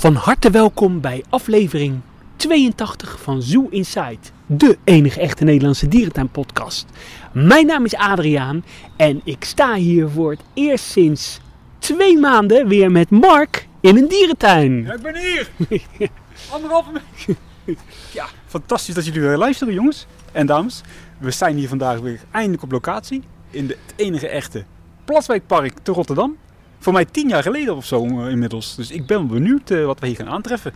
Van harte welkom bij aflevering 82 van Zoo Inside, de enige echte Nederlandse dierentuinpodcast. Mijn naam is Adriaan en ik sta hier voor het eerst sinds twee maanden weer met Mark in een dierentuin. Ja, ik ben hier! Anderhalve minuut. Ja, fantastisch dat jullie weer luisteren, jongens en dames. We zijn hier vandaag weer eindelijk op locatie in de, het enige echte Plaswijkpark te Rotterdam. Voor mij tien jaar geleden of zo eh, inmiddels. Dus ik ben benieuwd eh, wat we hier gaan aantreffen.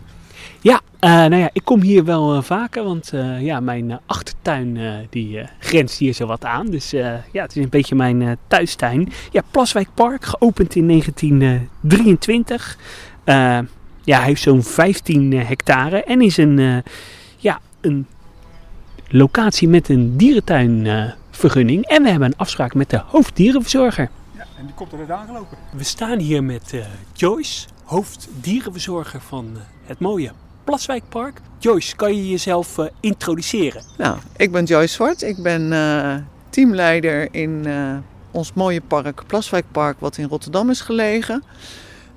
Ja, eh, nou ja, ik kom hier wel vaker, want ja, mijn achtertuin die grenst hier zo wat aan. Dus ja, het is een beetje mijn thuistuin. Ja, Plaswijk Park, geopend in 1923. Eh, ja, hij heeft zo'n 15 hectare en is een, ja, een locatie met een dierentuinvergunning. en we hebben een afspraak met de hoofddierenverzorger. En die komt er net aangelopen. We staan hier met eh, Joyce, hoofddierenverzorger van eh, het mooie Plaswijkpark. Joyce, kan je jezelf eh, introduceren? Nou, ik ben Joyce Zwart. Ik ben eh, teamleider in eh, ons mooie park, Plaswijkpark, wat in Rotterdam is gelegen.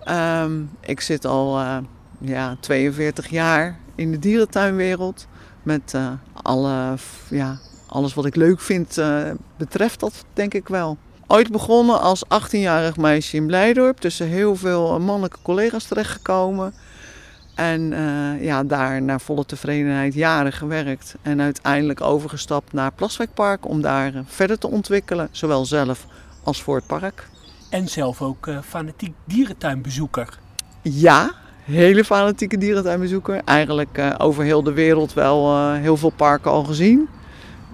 Ehm, ik zit al eh, ja, 42 jaar in de dierentuinwereld. Met eh, alle, f- ja, alles wat ik leuk vind, eh, betreft dat denk ik wel. Ooit begonnen als 18-jarig meisje in Blijdorp. Tussen heel veel eh, mannelijke collega's terechtgekomen. En eh, ja, daar naar volle tevredenheid jaren gewerkt. En uiteindelijk overgestapt naar Plaswijkpark om daar eh, verder te ontwikkelen. Zowel zelf als voor het park. En zelf ook eh, fanatiek dierentuinbezoeker. Ja, hele fanatieke dierentuinbezoeker. Eigenlijk over heel de wereld wel heel veel parken al gezien.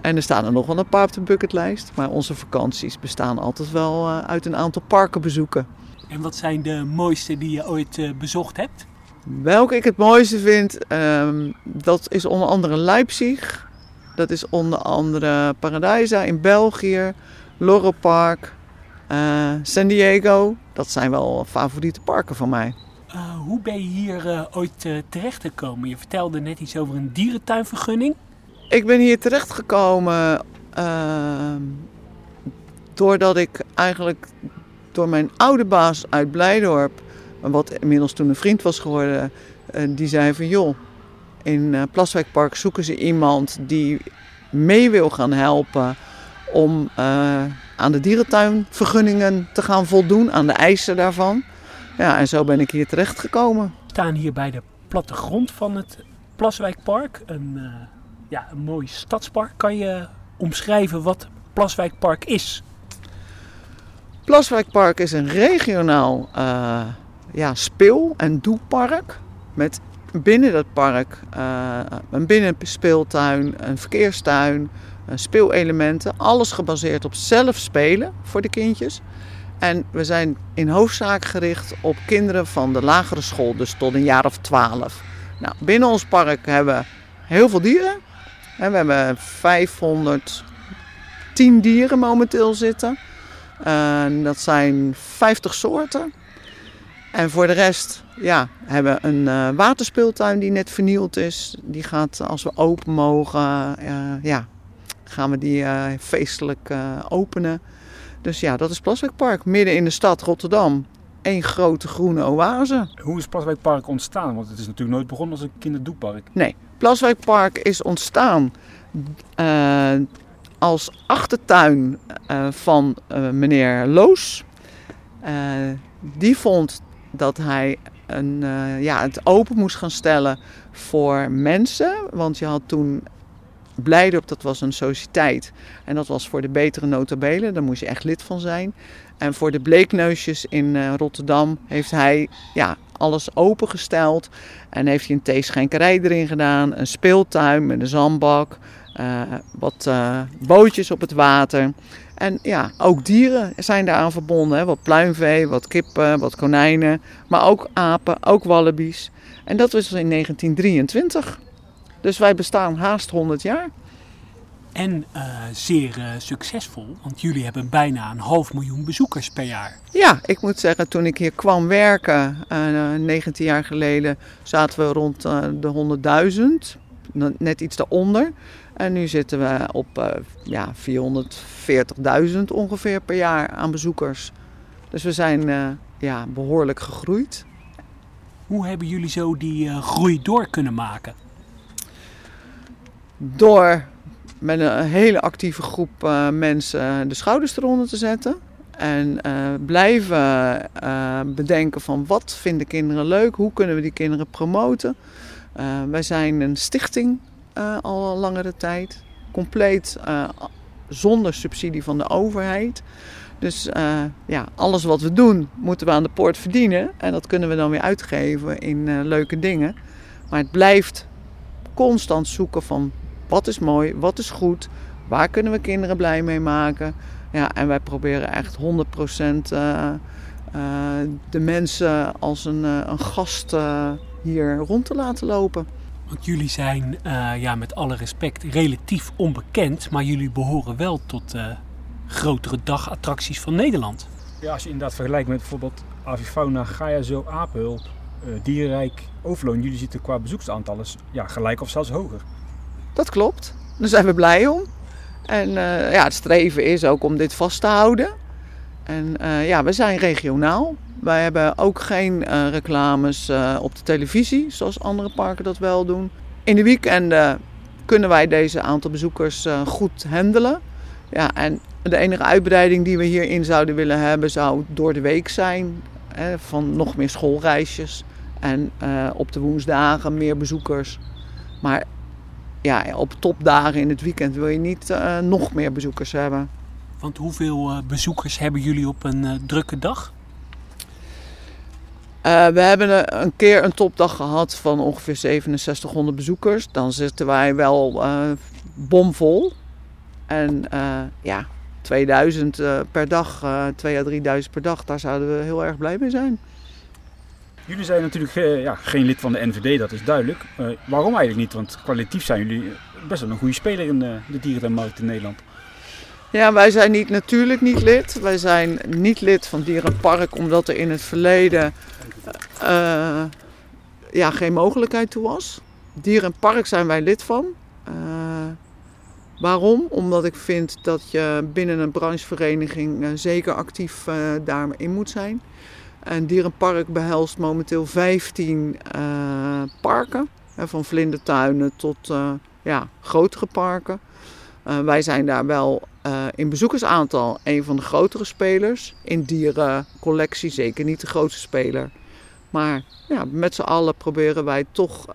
En er staan er nog wel een paar op de bucketlijst. Maar onze vakanties bestaan altijd wel eh, uit een aantal parkenbezoeken. En wat zijn de mooiste die je ooit eh, bezocht hebt? Welke ik het mooiste vind, ehm, dat is onder andere Leipzig. Dat is onder andere Paradisa in België, Loro Park, eh, San Diego. Dat zijn wel favoriete parken van mij. Hoe ben je hier ooit eh, terechtgekomen? Je vertelde net iets over een dierentuinvergunning. Ik ben hier terechtgekomen ehm, doordat ik eigenlijk door mijn oude baas uit Blijdorp, wat inmiddels toen een vriend was geworden, eh, die zei van joh, in eh, Plaswijkpark zoeken ze iemand die mee wil gaan helpen om eh, aan de dierentuinvergunningen te gaan voldoen, aan de eisen daarvan. Ja, en zo ben ik hier terechtgekomen. We staan hier bij de plattegrond van het Plaswijkpark. Een, ja, een mooi stadspark. Kan je omschrijven wat Plaswijkpark is? Plaswijkpark is een regionaal eh, ja, speel- en doepark. Met binnen dat park eh, een binnenspeeltuin, een verkeerstuin, speelelementen. Alles gebaseerd op zelf spelen voor de kindjes. En we zijn in hoofdzaak gericht op kinderen van de lagere school, dus tot een jaar of twaalf. Nou, binnen ons park hebben we heel veel dieren. En we hebben 510 dieren momenteel zitten. En dat zijn 50 soorten. En voor de rest ja, hebben we een eh, waterspeeltuin die net vernieuwd is. Die gaat, als we open mogen, eh, ja, gaan we die eh, feestelijk openen. Dus ja, dat is Plaswijkpark, midden in de stad Rotterdam. Eén grote groene oase. Hoe is Plaswijkpark ontstaan? Want het is natuurlijk nooit begonnen als een kinderdoepark. Nee, Plaswijkpark is ontstaan eh, als achtertuin eh, van eh, meneer Loos. Die vond dat hij een, ja, het open moest gaan stellen voor mensen. Want je had toen Blijdorp, dat was een sociëteit. En dat was voor de betere notabelen, daar moest je echt lid van zijn. En voor de bleekneusjes in eh, Rotterdam heeft hij ja, alles opengesteld. En heeft hij een theeschenkerij erin gedaan, een speeltuin met een zandbak, eh, wat eh, bootjes op het water. En ja, ook dieren zijn daaraan verbonden. Wat pluimvee, wat kippen, wat konijnen, maar ook apen, ook wallabies. En dat was in 1923. Dus wij bestaan haast 100 jaar. En eh, zeer eh, succesvol, want jullie hebben bijna een half miljoen bezoekers per jaar. Ja, ik moet zeggen, toen ik hier kwam werken, eh 19 jaar geleden, zaten we rond de 100.000. Net iets daaronder. En nu zitten we op ja, 440.000 ongeveer per jaar aan bezoekers. Dus we zijn ja, behoorlijk gegroeid. Hoe hebben jullie zo die uh, groei door kunnen maken? Door met een hele actieve groep uh, mensen de schouders eronder te zetten. En uh, blijven uh, bedenken van wat vinden kinderen leuk, hoe kunnen we die kinderen promoten. Wij zijn een stichting al langere tijd, compleet zonder subsidie van de overheid. Dus ja, alles wat we doen moeten we aan de poort verdienen en dat kunnen we dan weer uitgeven in leuke dingen. Maar het blijft constant zoeken van wat is mooi, wat is goed, waar kunnen we kinderen blij mee maken. Ja, en wij proberen echt 100% uh, uh, de mensen als een, uh, een gast uh, hier rond te laten lopen. Want jullie zijn, uh, ja, met alle respect, relatief onbekend, maar jullie behoren wel tot de grotere dagattracties van Nederland. Ja, als je inderdaad vergelijkt met bijvoorbeeld Avifauna, Gaia Zo, Apenhulp, Dierenrijk, Overloon, jullie zitten qua bezoeksaantallen ja, gelijk of zelfs hoger. Dat klopt. Daar zijn we blij om. En uh, ja, het streven is ook om dit vast te houden. En uh, ja, we zijn regionaal. Wij hebben ook geen uh, reclames op de televisie, zoals andere parken dat wel doen. In de weekenden kunnen wij deze aantal bezoekers goed handelen. Ja, en de enige uitbreiding die we hierin zouden willen hebben, zou door de week zijn. Hè, van nog meer schoolreisjes. En op de woensdagen meer bezoekers. Maar ja, op topdagen in het weekend wil je niet uh, nog meer bezoekers hebben. Want hoeveel uh, bezoekers hebben jullie op een uh, drukke dag? we hebben een keer een topdag gehad van ongeveer 6700 bezoekers. Dan zitten wij wel bomvol. En ja, 2000 per dag, 2 à 3000 per dag, daar zouden we heel erg blij mee zijn. Jullie zijn natuurlijk uh, ja, geen lid van de NVD, dat is duidelijk. Uh, waarom eigenlijk niet? Want kwalitatief zijn jullie best wel een goede speler in de, de dierentuinmarkt in Nederland. Ja, wij zijn niet, natuurlijk niet lid. Wij zijn niet lid van Dierenpark omdat er in het verleden ja, geen mogelijkheid toe was. Dierenpark zijn wij lid van. waarom? Omdat ik vind dat je binnen een branchevereniging zeker actief daarin moet zijn. En Dierenpark behelst momenteel 15 uh, parken. Hè, van vlindertuinen tot uh, ja, grotere parken. Wij zijn daar wel in bezoekersaantal een van de grotere spelers. In dierencollectie zeker niet de grootste speler. Maar ja, met z'n allen proberen wij toch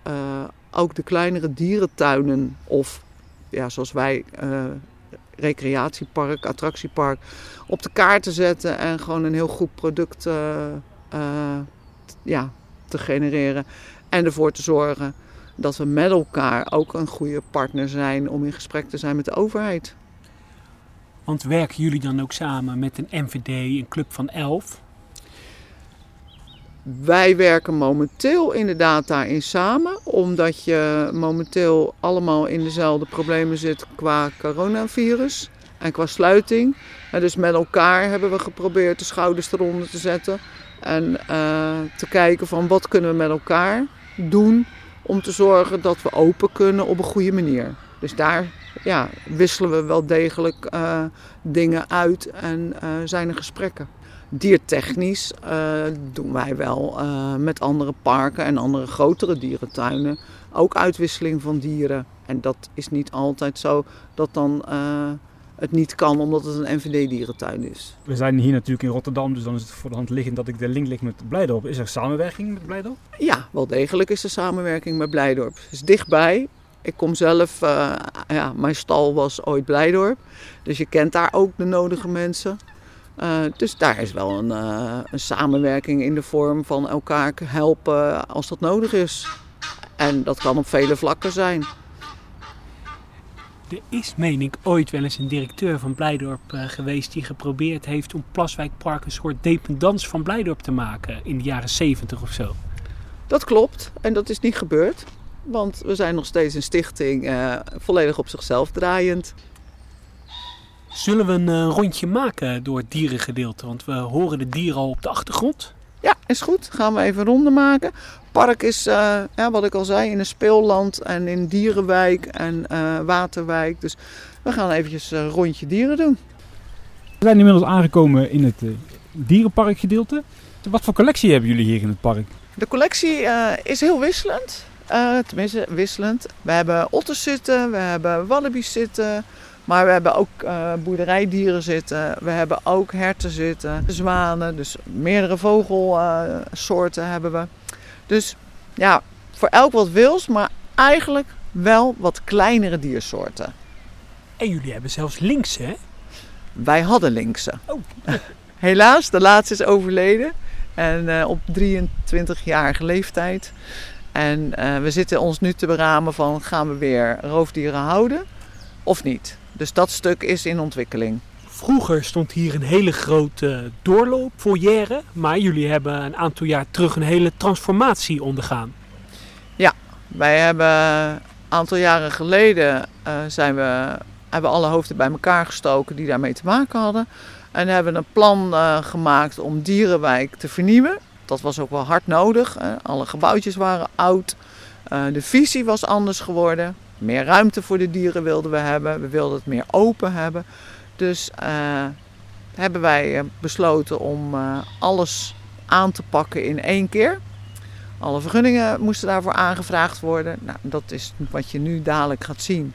ook de kleinere dierentuinen of ja, zoals wij recreatiepark, attractiepark op de kaart te zetten en gewoon een heel goed product uh, uh, ja, te genereren. En ervoor te zorgen dat we met elkaar ook een goede partner zijn om in gesprek te zijn met de overheid. Want werken jullie dan ook samen met een MVD, een club van elf? Wij werken momenteel inderdaad daarin samen, omdat je momenteel allemaal in dezelfde problemen zit qua coronavirus en qua sluiting. En dus met elkaar hebben we geprobeerd de schouders eronder te zetten en uh, te kijken van wat kunnen we met elkaar doen om te zorgen dat we open kunnen op een goede manier. Dus daar ja, wisselen we wel degelijk uh, dingen uit en uh, zijn er gesprekken. Diertechnisch uh, doen wij wel uh, met andere parken en andere grotere dierentuinen ook uitwisseling van dieren. En dat is niet altijd zo dat dan uh, het niet kan omdat het een NVD-dierentuin is. We zijn hier natuurlijk in Rotterdam, dus dan is het voor de hand liggend dat ik de link leg met Blijdorp. Is er samenwerking met Blijdorp? Ja, wel degelijk is er samenwerking met Blijdorp. Het is dichtbij. Ik kom zelf, ja, mijn stal was ooit Blijdorp. Dus je kent daar ook de nodige mensen. Uh, dus daar is wel een, uh, een, samenwerking in de vorm van elkaar helpen als dat nodig is. En dat kan op vele vlakken zijn. Er is, meen ik, ooit wel eens een directeur van Blijdorp uh, geweest die geprobeerd heeft om Plaswijkpark een soort dependance van Blijdorp te maken in de jaren 70 of zo. Dat klopt en dat is niet gebeurd. Want we zijn nog steeds een stichting, volledig op zichzelf draaiend. Zullen we een uh, rondje maken door het dierengedeelte? Want we horen de dieren al op de achtergrond. Ja, is goed. Gaan we even een ronde maken. Park is, uh, ja, wat ik al zei, in een speelland en in dierenwijk en uh, waterwijk. Dus we gaan eventjes een rondje dieren doen. We zijn inmiddels aangekomen in het dierenparkgedeelte. Wat voor collectie hebben jullie hier in het park? De collectie eh, is heel wisselend. Uh, tenminste, wisselend. We hebben otters zitten, we hebben wallabies zitten. Maar we hebben ook uh, boerderijdieren zitten. We hebben ook herten zitten, zwanen. Dus meerdere vogelsoorten hebben we. Dus ja, voor elk wat wils, maar eigenlijk wel wat kleinere diersoorten. En jullie hebben zelfs linkse, hè? Wij hadden linkse. Oh. Helaas, de laatste is overleden. En uh, op 23-jarige leeftijd. En we zitten ons nu te beramen van gaan we weer roofdieren houden of niet. Dus dat stuk is in ontwikkeling. Vroeger stond hier een hele grote doorloop foyer, maar jullie hebben een aantal jaar terug een hele transformatie ondergaan. Ja, wij hebben een aantal jaren geleden uh, zijn we, hebben alle hoofden bij elkaar gestoken die daarmee te maken hadden. En hebben een plan uh, gemaakt om Dierenwijk te vernieuwen. Dat was ook wel hard nodig. Hè. Alle gebouwtjes waren oud. De visie was anders geworden. Meer ruimte voor de dieren wilden we hebben. We wilden het meer open hebben. Dus uh, hebben wij besloten om alles aan te pakken in één keer. Alle vergunningen moesten daarvoor aangevraagd worden. Nou, dat is wat je nu dadelijk gaat zien.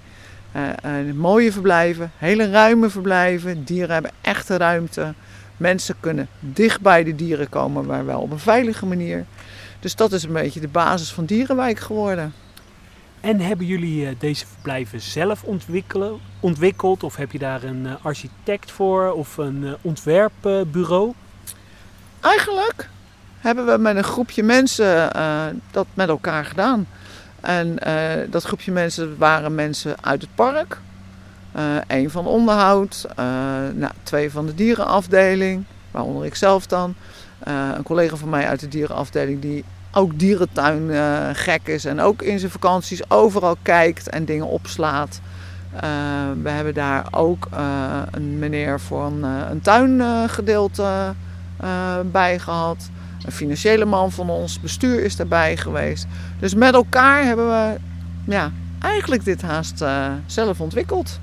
Mooie verblijven, hele ruime verblijven. Dieren hebben echte ruimte. Mensen kunnen dicht bij de dieren komen, maar wel op een veilige manier. Dus dat is een beetje de basis van Dierenwijk geworden. En hebben jullie uh, deze verblijven zelf ontwikkeld? Of heb je daar een uh, architect voor of een ontwerpbureau? Eigenlijk hebben we met een groepje mensen dat met elkaar gedaan. En dat groepje mensen waren mensen uit het park. Eén van onderhoud, nou, twee van de dierenafdeling, waaronder ik zelf dan. een collega van mij uit de dierenafdeling die ook dierentuin gek is en ook in zijn vakanties overal kijkt en dingen opslaat. we hebben daar ook een meneer voor een, tuingedeelte bij gehad. Een financiële man van ons bestuur is daarbij geweest. Dus met elkaar hebben we ja, eigenlijk dit haast uh, zelf ontwikkeld.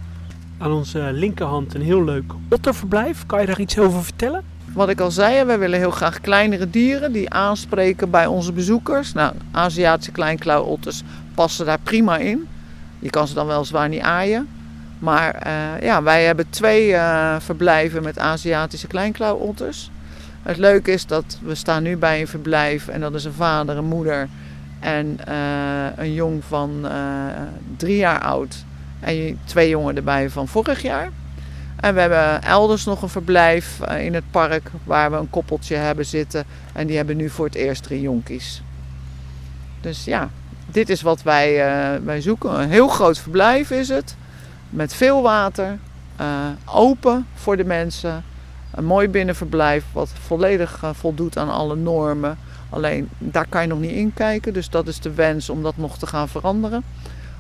Aan onze linkerhand een heel leuk otterverblijf. Kan je daar iets over vertellen? Wat ik al zei, wij willen heel graag kleinere dieren die aanspreken bij onze bezoekers. Nou, Aziatische kleinklauwotters passen daar prima in. Je kan ze dan weliswaar niet aaien. Maar uh, ja, wij hebben twee uh, verblijven met Aziatische kleinklauwotters. Het leuke is dat we staan nu bij een verblijf en dat is een vader, een moeder en uh, een jong van drie jaar oud. En twee jongen erbij van vorig jaar. En we hebben elders nog een verblijf uh, in het park waar we een koppeltje hebben zitten. En die hebben nu voor het eerst drie jonkies. Dus ja, dit is wat wij, wij zoeken. Een heel groot verblijf is het. Met veel water. open voor de mensen een mooi binnenverblijf wat volledig voldoet aan alle normen. Alleen daar kan je nog niet in kijken. Dus dat is de wens om dat nog te gaan veranderen.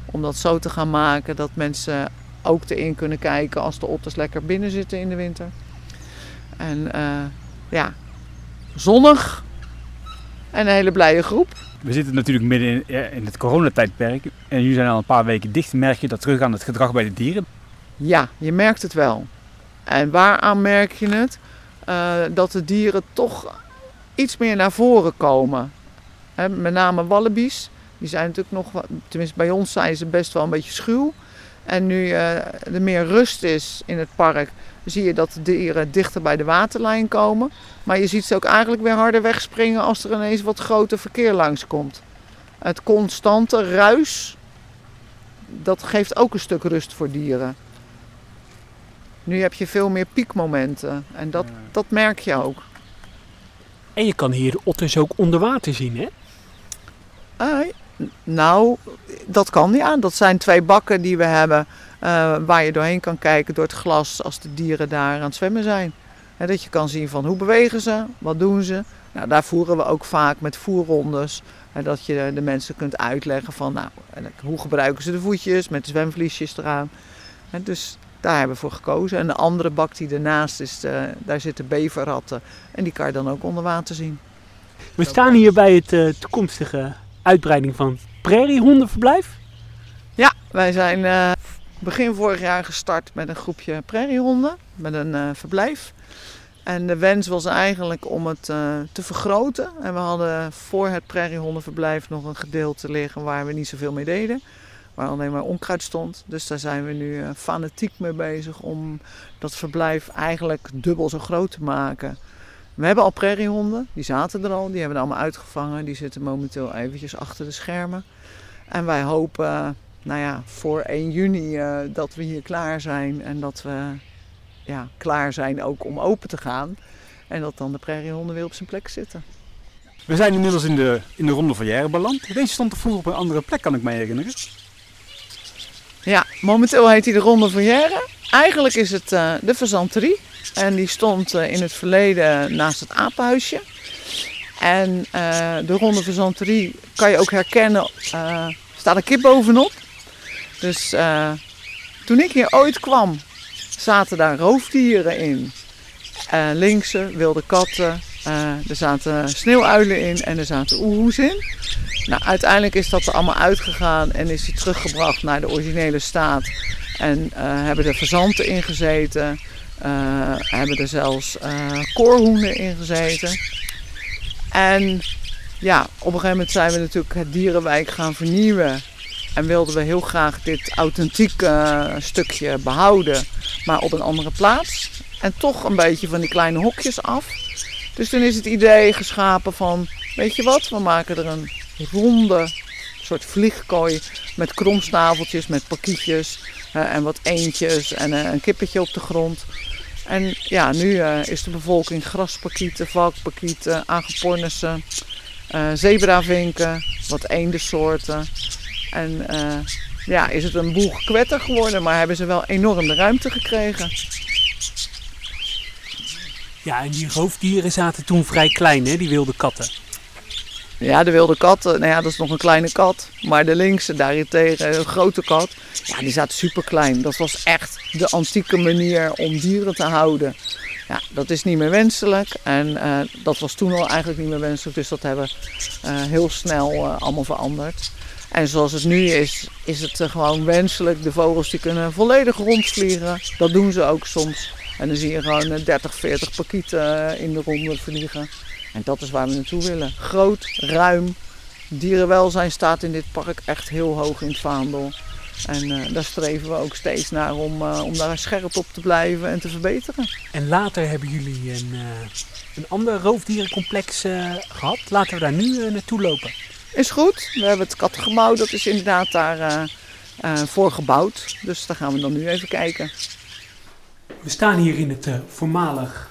Om dat zo te gaan maken dat mensen ook erin kunnen kijken als de otters lekker binnen zitten in de winter. En uh, ja, zonnig en een hele blije groep. We zitten natuurlijk midden in, in het coronatijdperk. En jullie zijn al een paar weken dicht. Merk je dat terug aan het gedrag bij de dieren? Ja, je merkt het wel. En waaraan merk je het? Uh, dat de dieren toch iets meer naar voren komen. He, met name wallabies. Die zijn natuurlijk nog, tenminste bij ons zijn ze best wel een beetje schuw. En nu uh, er meer rust is in het park, zie je dat de dieren dichter bij de waterlijn komen. Maar je ziet ze ook eigenlijk weer harder wegspringen als er ineens wat groter verkeer langskomt. Het constante ruis, dat geeft ook een stuk rust voor dieren. Nu heb je veel meer piekmomenten en dat, dat merk je ook. En je kan hier de otters ook onder water zien, hè? Uh, nou, dat kan ja. Dat zijn twee bakken die we hebben uh, waar je doorheen kan kijken door het glas als de dieren daar aan het zwemmen zijn. Dat je kan zien van hoe bewegen ze, wat doen ze. Nou, daar voeren we ook vaak met voerrondes. En dat je de mensen kunt uitleggen van nou, hoe gebruiken ze de voetjes met de zwemvliesjes eraan. Dus daar hebben we voor gekozen. En de andere bak die ernaast is, uh, daar zitten beverratten. En die kan je dan ook onder water zien. We staan hier bij het uh, toekomstige uitbreiding van prairiehondenverblijf. Ja, wij zijn uh, begin vorig jaar gestart met een groepje prairiehonden. Met een verblijf. En de wens was eigenlijk om het eh, te vergroten. En we hadden voor het prairiehondenverblijf nog een gedeelte liggen waar we niet zoveel mee deden. Waar alleen maar onkruid stond. Dus daar zijn we nu fanatiek mee bezig om dat verblijf eigenlijk dubbel zo groot te maken. We hebben al prairiehonden, die zaten er al, die hebben we allemaal uitgevangen. Die zitten momenteel eventjes achter de schermen. En wij hopen, nou ja, voor 1 juni uh, dat we hier klaar zijn en dat we ja, klaar zijn ook om open te gaan. En dat dan de prairiehonden weer op zijn plek zitten. We zijn inmiddels in de, in de Ronde van Jaren beland. Deze stond er vroeger op een andere plek, kan ik me herinneren. Ja, momenteel heet hij de Ronde van Jaren. Eigenlijk is het uh, de fazanterie. En die stond uh, in het verleden naast het apenhuisje. En uh, de Ronde Fazanterie kan je ook herkennen, staat een kip bovenop. Dus toen ik hier ooit kwam, zaten daar roofdieren in. Uh, linkse, wilde katten, er zaten sneeuwuilen in en er zaten oehoes in. Nou, uiteindelijk is dat er allemaal uitgegaan en is hij teruggebracht naar de originele staat. En hebben er verzanten in gezeten, hebben er zelfs koorhoenen in gezeten. En ja, op een gegeven moment zijn we natuurlijk het dierenwijk gaan vernieuwen. En wilden we heel graag dit authentieke stukje behouden, maar op een andere plaats. En toch een beetje van die kleine hokjes af. Dus toen is het idee geschapen van, weet je wat, we maken er een ronde soort vliegkooi met kromsnaveltjes, met pakietjes en wat eendjes en een kippetje op de grond. En ja, nu uh, is de bevolking graspakieten, valkpakieten, aangepornissen, zebravinken, wat eendensoorten. En uh, ja, is het een boel gekwetter geworden, maar hebben ze wel enorm de ruimte gekregen. Ja, en die roofdieren zaten toen vrij klein, hè, die wilde katten. Ja, de wilde katten, nou ja, dat is nog een kleine kat. Maar de linkse daarentegen, een grote kat, ja, die zaten super klein. Dat was echt de antieke manier om dieren te houden. Ja, dat is niet meer wenselijk en uh, dat was toen al eigenlijk niet meer wenselijk. Dus dat hebben we uh, heel snel allemaal veranderd. En zoals het nu is, is het gewoon wenselijk. De vogels die kunnen volledig rondvliegen. Dat doen ze ook soms. En dan zie je gewoon 30, 40 pakieten in de ronde vliegen. En dat is waar we naartoe willen. Groot, ruim. Dierenwelzijn staat in dit park echt heel hoog in het vaandel. En uh, daar streven we ook steeds naar om, uh, om daar scherp op te blijven en te verbeteren. En later hebben jullie een, uh, een ander roofdierencomplex gehad. Laten we daar nu naartoe lopen. Is goed. We hebben het kattengebouw, dat is inderdaad daar voor gebouwd. Dus daar gaan we dan nu even kijken. We staan hier in het voormalig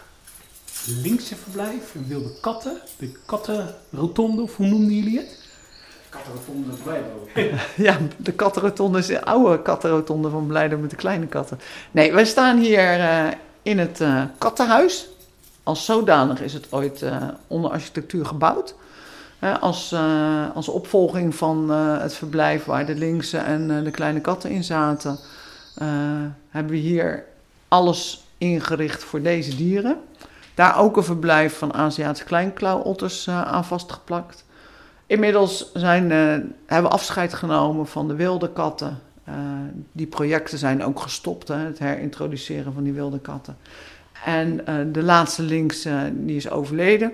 linkse verblijf, een wilde katten. De kattenrotonde, of hoe noemden jullie het? Kattenrotonde van Blijdo. ja, de kattenrotonde is de oude kattenrotonde van Blijdo met de kleine katten. Nee, wij staan hier uh, in het uh, kattenhuis. Als zodanig is het ooit uh, onder architectuur gebouwd. als, als opvolging van het verblijf waar de linkse en de kleine katten in zaten, hebben we hier alles ingericht voor deze dieren. Daar ook een verblijf van Aziatische kleinklauwotters uh, aan vastgeplakt. Inmiddels zijn, uh, hebben we afscheid genomen van de wilde katten. Uh, die projecten zijn ook gestopt, hè, het herintroduceren van die wilde katten. En de laatste links, die is overleden.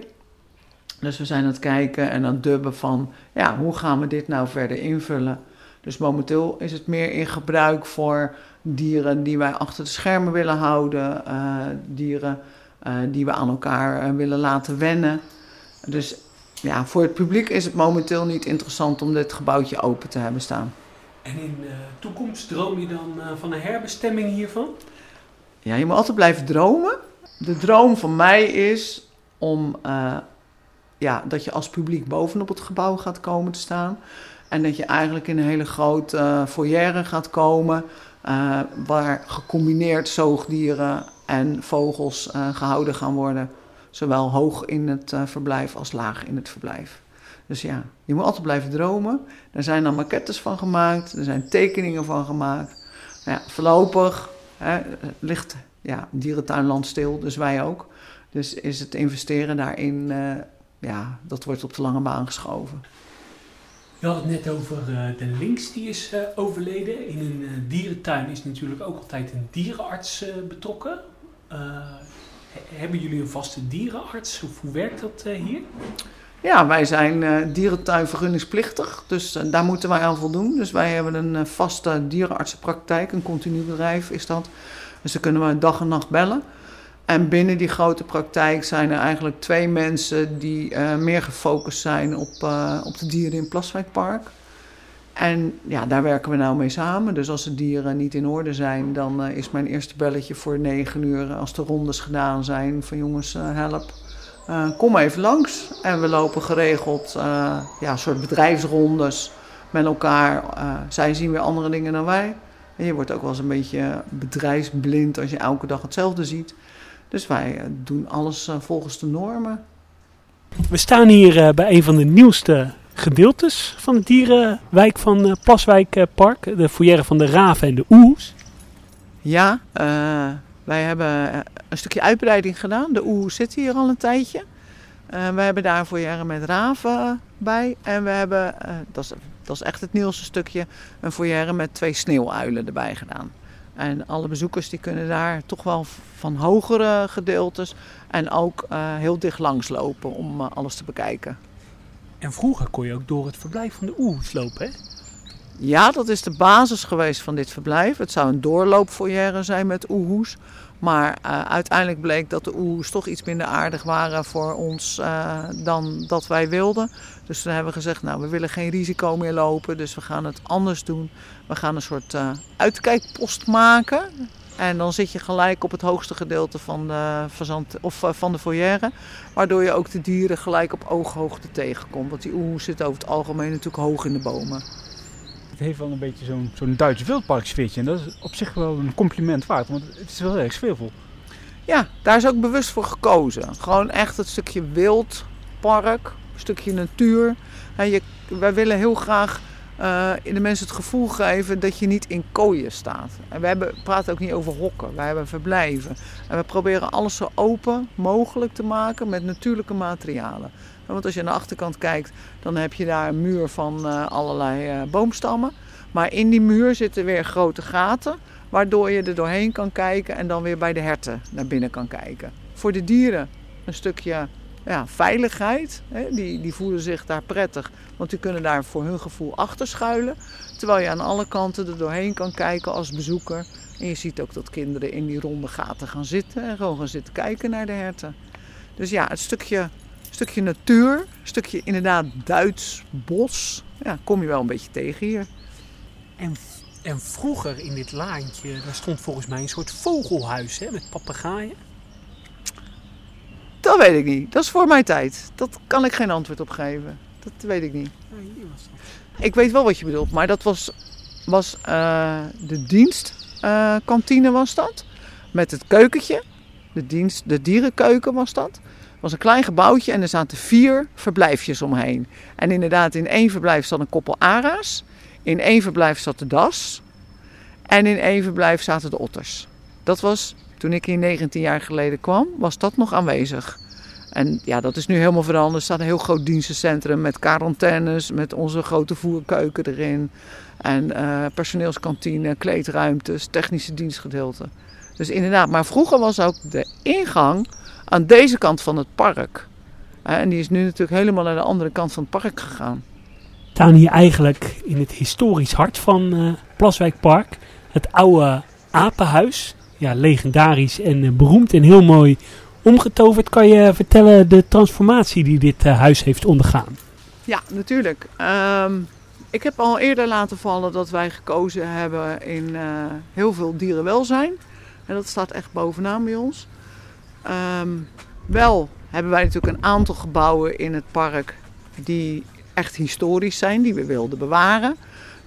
Dus we zijn aan het kijken en aan het dubben van, ja, hoe gaan we dit nou verder invullen? Dus momenteel is het meer in gebruik voor dieren die wij achter de schermen willen houden, dieren die we aan elkaar uh, willen laten wennen. Dus ja, voor het publiek is het momenteel niet interessant om dit gebouwtje open te hebben staan. En in de toekomst droom je dan van een herbestemming hiervan? Ja, je moet altijd blijven dromen. De droom van mij is om ja, dat je als publiek bovenop het gebouw gaat komen te staan. En dat je eigenlijk in een hele grote foyer gaat komen. waar gecombineerd zoogdieren en vogels uh, gehouden gaan worden. Zowel hoog in het uh, verblijf als laag in het verblijf. Dus ja, je moet altijd blijven dromen. Er zijn dan maquettes van gemaakt, er zijn tekeningen van gemaakt. Nou ja, voorlopig hè, ligt ja, dierentuinland stil, dus wij ook. Dus is het investeren daarin, uh, ja, dat wordt op de lange baan geschoven. Je had het net over de links die is overleden. In een dierentuin is natuurlijk ook altijd een dierenarts betrokken. Hebben jullie een vaste dierenarts? Of hoe werkt dat uh, hier? Ja, wij zijn uh, dierentuin vergunningsplichtig, dus daar moeten wij aan voldoen. Dus wij hebben een vaste dierenartsenpraktijk, een continu bedrijf is dat. Dus dan kunnen we dag en nacht bellen. En binnen die grote praktijk zijn er eigenlijk twee mensen die meer gefocust zijn op, op de dieren in Plaswijkpark. En ja, daar werken we nou mee samen. Dus als de dieren niet in orde zijn, dan uh, is mijn eerste belletje voor negen uur. Als de rondes gedaan zijn, van jongens, help, kom even langs. En we lopen geregeld ja, soort bedrijfsrondes met elkaar. zij zien weer andere dingen dan wij. En je wordt ook wel eens een beetje bedrijfsblind als je elke dag hetzelfde ziet. Dus wij doen alles volgens de normen. We staan hier bij een van de nieuwste gedeeltes van de dierenwijk van Plaswijkpark. De foyer van de raven en de oehoes. Ja, uh, wij hebben een stukje uitbreiding gedaan. De oehoes zitten hier al een tijdje. We hebben daar foyer met raven bij. En we hebben, dat, is, dat is echt het nieuwste stukje, een foyer met twee sneeuwuilen erbij gedaan. En alle bezoekers die kunnen daar toch wel van hogere gedeeltes en ook heel dicht langs lopen om alles te bekijken. En vroeger kon je ook door het verblijf van de oehoes lopen, hè? Ja, dat is de basis geweest van dit verblijf. Het zou een doorloopfoyer zijn met oehoes. Maar uh, uiteindelijk bleek dat de oehoes toch iets minder aardig waren voor ons dan dat wij wilden. Dus toen hebben we gezegd, nou we willen geen risico meer lopen, dus we gaan het anders doen. We gaan een soort uh, uitkijkpost maken. En dan zit je gelijk op het hoogste gedeelte van de, verzand, of, uh, van de foyer. Waardoor je ook de dieren gelijk op ooghoogte tegenkomt. Want die oehoes zitten over het algemeen natuurlijk hoog in de bomen. Het heeft wel een beetje zo'n zo'n Duits wildparksfeertje. En dat is op zich wel een compliment waard, want het is wel erg sfeervol. Ja, daar is ook bewust voor gekozen. Gewoon echt het stukje wildpark, een stukje natuur. En je, wij willen heel graag uh, de mensen het gevoel geven dat je niet in kooien staat. En we hebben, praten ook niet over hokken, wij hebben verblijven. En we proberen alles zo open mogelijk te maken met natuurlijke materialen. Want als je aan de achterkant kijkt, dan heb je daar een muur van uh, allerlei uh, boomstammen. Maar in die muur zitten weer grote gaten, waardoor je er doorheen kan kijken en dan weer bij de herten naar binnen kan kijken. Voor de dieren een stukje ja, veiligheid. Hè, die, die voelen zich daar prettig, want die kunnen daar voor hun gevoel achter schuilen. Terwijl je aan alle kanten er doorheen kan kijken als bezoeker. En je ziet ook dat kinderen in die ronde gaten gaan zitten en gewoon gaan zitten kijken naar de herten. Dus ja, het stukje, stukje natuur, een stukje inderdaad Duits bos, ja, kom je wel een beetje tegen hier. En, en vroeger in dit laantje, daar stond volgens mij een soort vogelhuis hè, met papegaaien. Dat weet ik niet. Dat is voor mijn tijd. Dat kan ik geen antwoord op geven. Dat weet ik niet. Ik weet wel wat je bedoelt, maar dat was, was uh, de dienstkantine uh, was dat. Met het keukentje. De, dienst, de dierenkeuken was dat. Was een klein gebouwtje en er zaten vier verblijfjes omheen. En inderdaad, in één verblijf zat een koppel ara's. In één verblijf zat de das. En in één verblijf zaten de otters. Dat was toen ik hier 19 jaar geleden kwam, was dat nog aanwezig. En ja, dat is nu helemaal veranderd. Er staat een heel groot dienstencentrum met quarantaines, met onze grote voerkeuken erin. En uh, personeelskantine, kleedruimtes, technische dienstgedeelte. Dus inderdaad, maar vroeger was ook de ingang aan deze kant van het park. En die is nu natuurlijk helemaal naar de andere kant van het park gegaan. We staan hier eigenlijk in het historisch hart van uh, Plaswijkpark. Het oude apenhuis ja, legendarisch en uh, beroemd en heel mooi omgetoverd. Kan je vertellen de transformatie die dit uh, huis heeft ondergaan? Ja, natuurlijk. Um, ik heb al eerder laten vallen dat wij gekozen hebben in uh, heel veel dierenwelzijn. En dat staat echt bovenaan bij ons. Um, wel hebben wij natuurlijk een aantal gebouwen in het park die echt historisch zijn, die we wilden bewaren.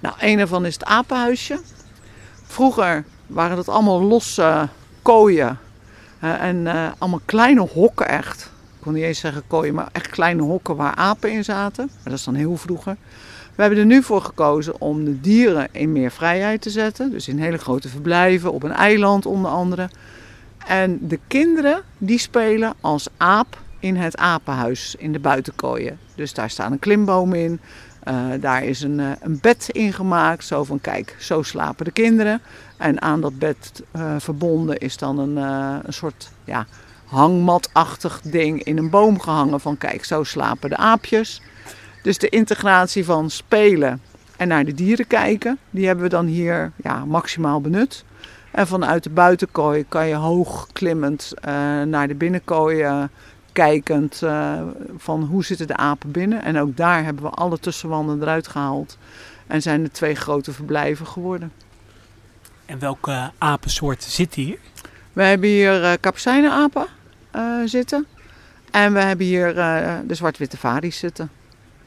Nou, een daarvan is het apenhuisje. Vroeger waren dat allemaal losse kooien. En uh, allemaal kleine hokken echt. Ik kon niet eens zeggen kooien, maar echt kleine hokken waar apen in zaten. Maar dat is dan heel vroeger. We hebben er nu voor gekozen om de dieren in meer vrijheid te zetten. Dus in hele grote verblijven, op een eiland onder andere. En de kinderen die spelen als aap in het apenhuis in de buitenkooien. Dus daar staat een klimboom in. Uh, daar is een, uh, een bed ingemaakt. Zo van kijk, zo slapen de kinderen. En aan dat bed uh, verbonden is dan een, een soort ja, hangmatachtig ding in een boom gehangen van kijk, zo slapen de aapjes. Dus de integratie van spelen en naar de dieren kijken, die hebben we dan hier ja, maximaal benut. En vanuit de buitenkooi kan je hoog klimmend naar de binnenkooi kijkend uh, van hoe zitten de apen binnen. En ook daar hebben we alle tussenwanden eruit gehaald. En zijn er twee grote verblijven geworden. En welke apensoorten zitten hier? We hebben hier uh, zitten. En we hebben hier de zwart-witte varies zitten.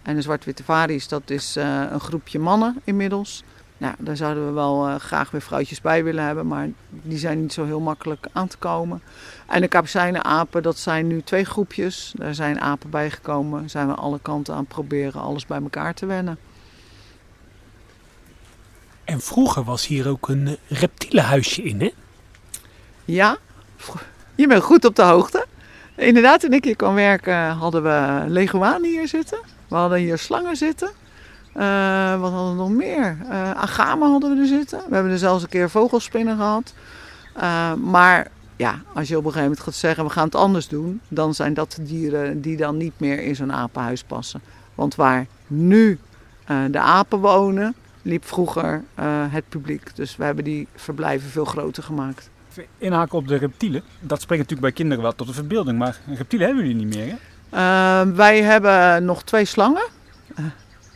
En de zwart-witte varies, dat is een groepje mannen inmiddels. Nou, daar zouden we wel uh, graag weer vrouwtjes bij willen hebben, maar die zijn niet zo heel makkelijk aan te komen. En de kapucijnenapen, dat zijn nu twee groepjes. Daar zijn apen bijgekomen. Zijn we alle kanten aan het proberen alles bij elkaar te wennen. En vroeger was hier ook een reptielenhuisje in, hè? Ja, je bent goed op de hoogte. Inderdaad, toen ik hier kwam werken hadden we leguanen hier zitten. We hadden hier slangen zitten. Uh, wat hadden we nog meer? Uh, hadden we er zitten. We hebben er zelfs een keer vogelspinnen gehad. Uh, maar ja, als je op een gegeven moment gaat zeggen we gaan het anders doen, dan zijn dat de dieren die dan niet meer in zo'n apenhuis passen. Want waar nu de apen wonen, liep vroeger het publiek. Dus we hebben die verblijven veel groter gemaakt. Inhaken op de reptielen, dat spreekt natuurlijk bij kinderen wel tot de verbeelding, maar reptielen hebben jullie niet meer hè? wij hebben nog twee slangen.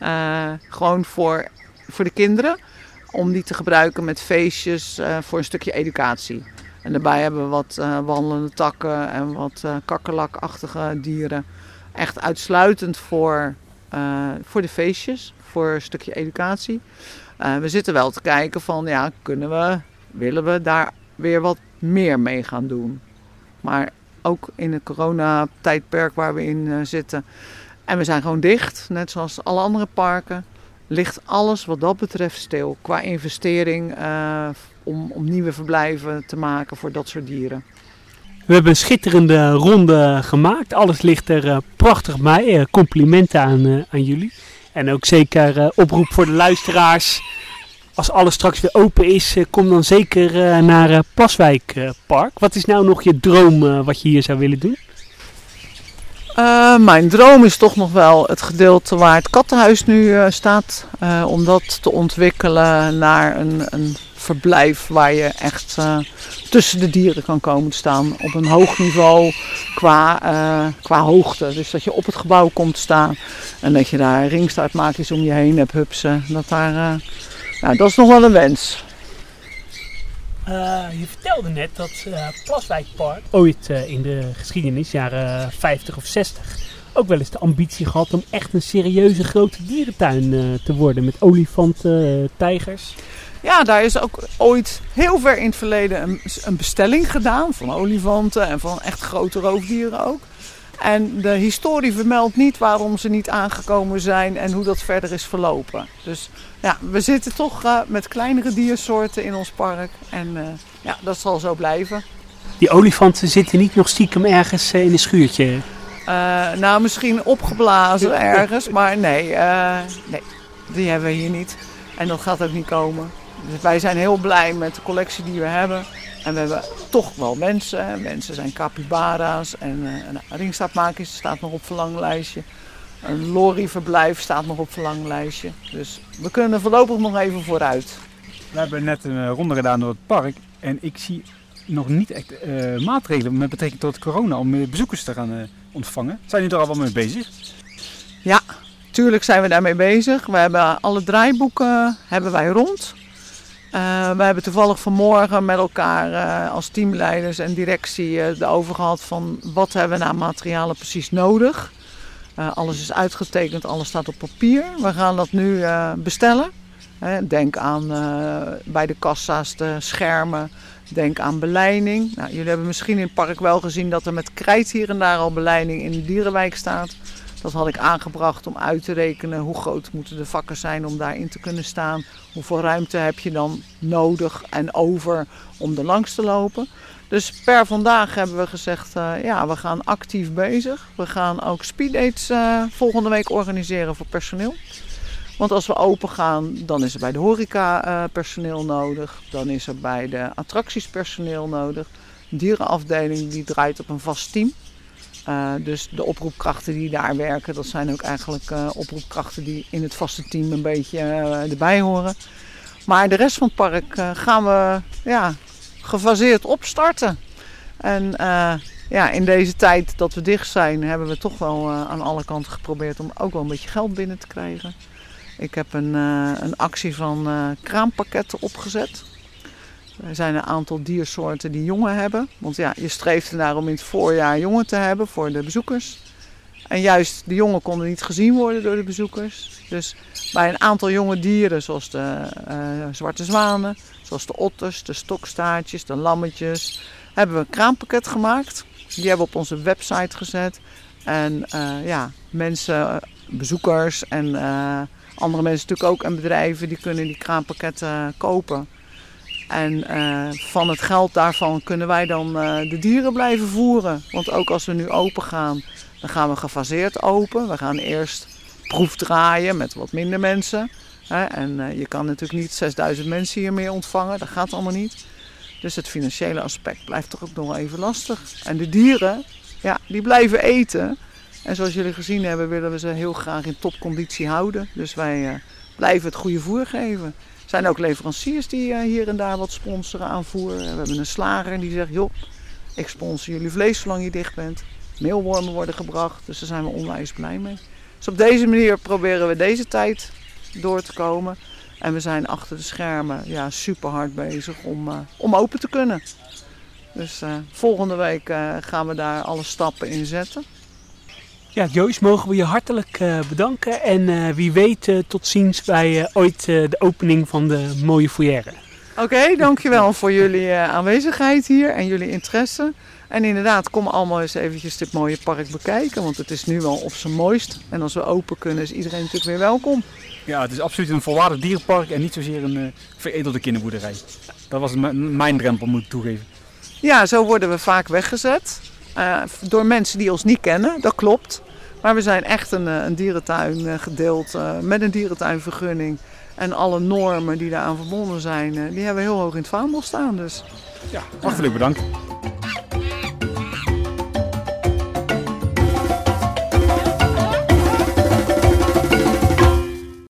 Uh, gewoon voor, voor de kinderen. Om die te gebruiken met feestjes uh, voor een stukje educatie. En daarbij hebben we wat uh, wandelende takken en wat kakkerlakachtige dieren. Echt uitsluitend voor, voor de feestjes, voor een stukje educatie. we zitten wel te kijken van, ja, kunnen we, willen we daar weer wat meer mee gaan doen. Maar ook in het coronatijdperk waar we in zitten en we zijn gewoon dicht, net zoals alle andere parken. Ligt alles wat dat betreft stil qua investering uh, om, om nieuwe verblijven te maken voor dat soort dieren. We hebben een schitterende ronde gemaakt. Alles ligt er uh, prachtig bij. Uh, complimenten aan, aan jullie. En ook zeker oproep voor de luisteraars. Als alles straks weer open is, kom dan zeker naar Plaswijk Park. Wat is nou nog je droom wat je hier zou willen doen? Uh, mijn droom is toch nog wel het gedeelte waar het kattenhuis nu uh, staat. Uh, om dat te ontwikkelen naar een, een verblijf waar je echt tussen de dieren kan komen staan. Op een hoog niveau qua, qua hoogte. Dus dat je op het gebouw komt staan. En dat je daar ringstaartmaakjes om je heen hebt hupsen. Dat, daar, nou, dat is nog wel een wens. Uh, je vertelde net dat uh, Plaswijkpark ooit uh, in de geschiedenis, jaren 50 of 60, ook wel eens de ambitie gehad om echt een serieuze grote dierentuin te worden. Met olifanten, tijgers. Ja, daar is ook ooit heel ver in het verleden een, een bestelling gedaan van olifanten en van echt grote roofdieren ook. En de historie vermeldt niet waarom ze niet aangekomen zijn en hoe dat verder is verlopen. Dus ja, we zitten toch uh, met kleinere diersoorten in ons park. En uh, ja, dat zal zo blijven. Die olifanten zitten niet nog stiekem ergens uh, in een schuurtje? nou, misschien opgeblazen ergens, maar nee, nee, die hebben we hier niet. En dat gaat ook niet komen. Dus wij zijn heel blij met de collectie die we hebben. En we hebben toch wel mensen. Mensen zijn capybara's en uh, een staat nog op verlanglijstje. Een lorryverblijf staat nog op verlanglijstje. Dus we kunnen voorlopig nog even vooruit. We hebben net een eh, ronde gedaan door het park. En ik zie nog niet echt uh, maatregelen met betrekking tot corona om bezoekers te gaan uh, ontvangen. Zijn jullie er al wel mee bezig? Ja, tuurlijk zijn we daarmee bezig. We hebben alle draaiboeken hebben wij rond. Uh, we hebben toevallig vanmorgen met elkaar uh, als teamleiders en directie uh, erover gehad van wat hebben we nou materialen precies nodig. Alles is uitgetekend, alles staat op papier. We gaan dat nu bestellen. denk aan bij de kassa's de schermen. Denk aan beleiding. Nou, jullie hebben misschien in het park wel gezien dat er met krijt hier en daar al beleiding in de dierenwijk staat. Dat had ik aangebracht om uit te rekenen hoe groot moeten de vakken zijn om daarin te kunnen staan. Hoeveel ruimte heb je dan nodig en over om er langs te lopen. Dus per vandaag hebben we gezegd, uh, ja, we gaan actief bezig. We gaan ook speeddates uh, volgende week organiseren voor personeel. Want als we open gaan, dan is er bij de horeca uh, personeel nodig. Dan is er bij de attracties personeel nodig. dierenafdeling die draait op een vast team. Dus de oproepkrachten die daar werken, dat zijn ook eigenlijk oproepkrachten die in het vaste team een beetje erbij horen. Maar de rest van het park gaan we ja, gefaseerd opstarten. En ja, in deze tijd dat we dicht zijn, hebben we toch wel aan alle kanten geprobeerd om ook wel een beetje geld binnen te krijgen. Ik heb een, een actie van kraampakketten opgezet. Er zijn een aantal diersoorten die jongen hebben. Want ja, je streeft ernaar om in het voorjaar jongen te hebben voor de bezoekers. En juist de jongen konden niet gezien worden door de bezoekers. Dus bij een aantal jonge dieren, zoals de uh, zwarte zwanen, zoals de otters, de stokstaartjes, de lammetjes, hebben we een kraampakket gemaakt. Die hebben we op onze website gezet. En uh, ja, mensen, bezoekers en uh, andere mensen natuurlijk ook en bedrijven, die kunnen die kraampakketten kopen. En van het geld daarvan kunnen wij dan de dieren blijven voeren. Want ook als we nu open gaan, dan gaan we gefaseerd open. We gaan eerst proefdraaien met wat minder mensen. En uh, je kan natuurlijk niet 6000 mensen hier meer ontvangen. Dat gaat allemaal niet. Dus het financiële aspect blijft toch ook nog wel even lastig. En de dieren, ja, die blijven eten. En zoals jullie gezien hebben, willen we ze heel graag in topconditie houden. Dus wij blijven het goede voer geven. Er zijn ook leveranciers die uh, hier en daar wat sponsoren aanvoeren. We hebben een slager die zegt, joh, ik sponsor jullie vlees zolang je dicht bent. Meelwormen worden gebracht, dus daar zijn we onwijs blij mee. Dus op deze manier proberen we deze tijd door te komen. En we zijn achter de schermen ja, super hard bezig om, uh, om open te kunnen. Dus uh, volgende week gaan we daar alle stappen in zetten. Ja, Joyce, mogen we je hartelijk bedanken. En wie weet, tot ziens bij ooit de opening van de mooie foyer. Oké, okay, dankjewel voor jullie aanwezigheid hier en jullie interesse. En inderdaad, kom allemaal eens eventjes dit mooie park bekijken. Want het is nu wel op zijn mooist. En als we open kunnen, is iedereen natuurlijk weer welkom. Ja, het is absoluut een volwaardig dierenpark en niet zozeer een veredelde kinderboerderij. Dat was mijn drempel, moet ik toegeven. Ja, zo worden we vaak weggezet. Uh, door mensen die ons niet kennen, dat klopt. Maar we zijn echt een, een dierentuin gedeeld uh, met een dierentuinvergunning. En alle normen die daaraan verbonden zijn, die hebben we heel hoog in het vaandel staan. Dus. Ja, hartelijk bedankt.